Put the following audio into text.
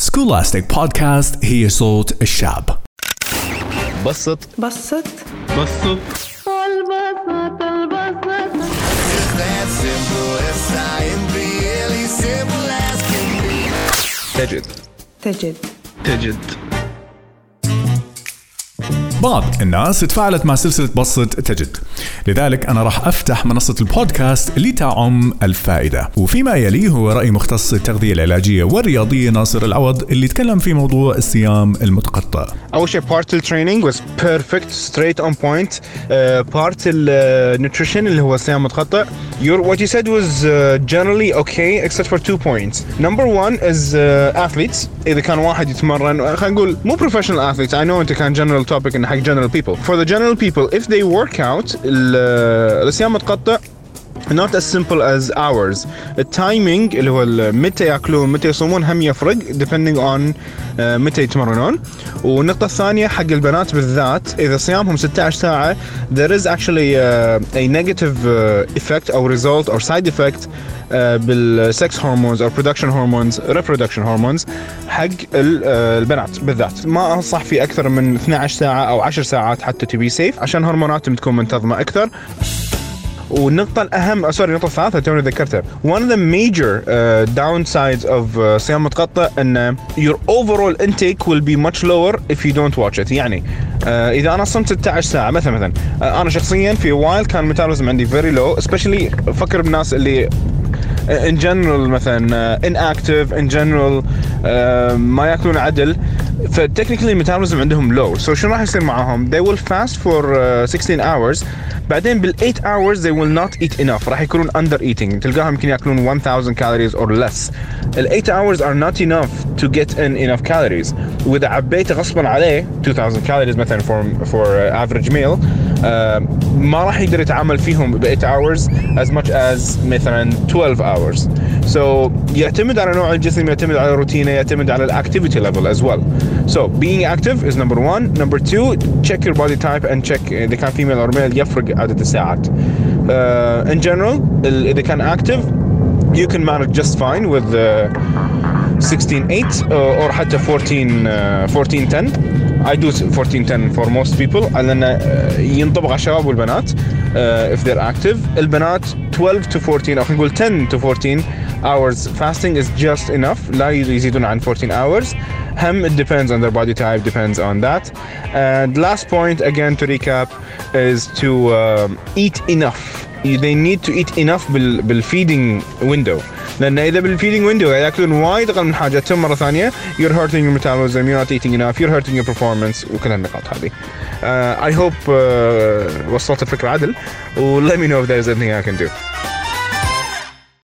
سكولاستيك بودكاست هي صوت الشعب بسط بسط بسط البسط البسط that simple as I am really simple as can be. تجد تجد تجد بعض الناس تفاعلت مع سلسلة بسط تجد. لذلك أنا راح أفتح منصة البودكاست لتعم الفائدة. وفيما يلي هو رأي مختص التغذية العلاجية والرياضية ناصر العوض اللي تكلم في موضوع الصيام المتقطع. أول شيء بارت التريننج was perfect straight on point. بارت النيوتريشن اللي هو الصيام متقطع. your what you said was uh, generally okay except for two points number one is uh, athletes اذا كان واحد يتمرن خلينا نقول مو professional athletes I know انت كان general topic ان حق general people for the general people if they work out ال- الصيام متقطع not as simple as hours التايمينج اللي هو متى يأكلون متى يصومون هم يفرق depending on uh, متى يتمرنون. والنقطة الثانية حق البنات بالذات إذا صيامهم 16 ساعة there is actually uh, a negative uh, effect أو result أو side effect uh, بالsex hormones أو production hormones reproduction hormones حق ال- البنات بالذات. ما أنصح في أكثر من 12 ساعة أو 10 ساعات حتى to be safe عشان هرموناتهم تكون منتظمة أكثر. والنقطة الأهم سوري النقطة الثالثة توني ذكرتها. One of the major uh, downsides of uh, صيام متقطع أن your overall intake will be much lower if you don't watch it. يعني uh, إذا أنا صمت 16 ساعة مثلا مثلا uh, أنا شخصيا في وايل كان الميتابوليزم عندي very low especially فكر بالناس اللي in general مثلا uh, inactive in general uh, ما يأكلون عدل. فتكنيكلي الميتابوليزم عندهم low so شنو راح يصير معاهم they will fast for uh, 16 hours بعدين بال 8 hours they will not eat enough راح يكونون under eating تلقاهم يمكن ياكلون 1000 calories or less ال 8 hours are not enough to get in enough calories واذا عبيت غصبا عليه 2000 calories مثلا for for uh, average meal uh, ما راح يقدر يتعامل فيهم ب 8 hours as much as مثلا 12 hours so يعتمد على نوع الجسم يعتمد على روتينه يعتمد على الاكتيفيتي level as well so being active is number one number two check your body type and check اذا كان female or male يفرق عدد الساعات uh, in general ال- اذا كان active you can manage just fine with uh, 16-8 uh, or حتى 14 uh, 14-10 I do 14-10 for most people لأنه uh, ينطبق على الشباب والبنات uh, if they're active البنات 12 to 14 أو خلينا نقول 10 to 14 hours fasting is just enough لا يزيدون عن 14 hours هم it depends on their body type depends on that and last point again to recap is to um, eat enough they need to eat enough بال بالفيدنج window لان اذا بالفيدنج window ياكلون وايد اقل من حاجتهم مره ثانيه you're hurting your metabolism you're not eating enough you're hurting your performance وكل هالنقاط هذه uh, I hope uh, وصلت الفكره عدل و let me know if there's anything I can do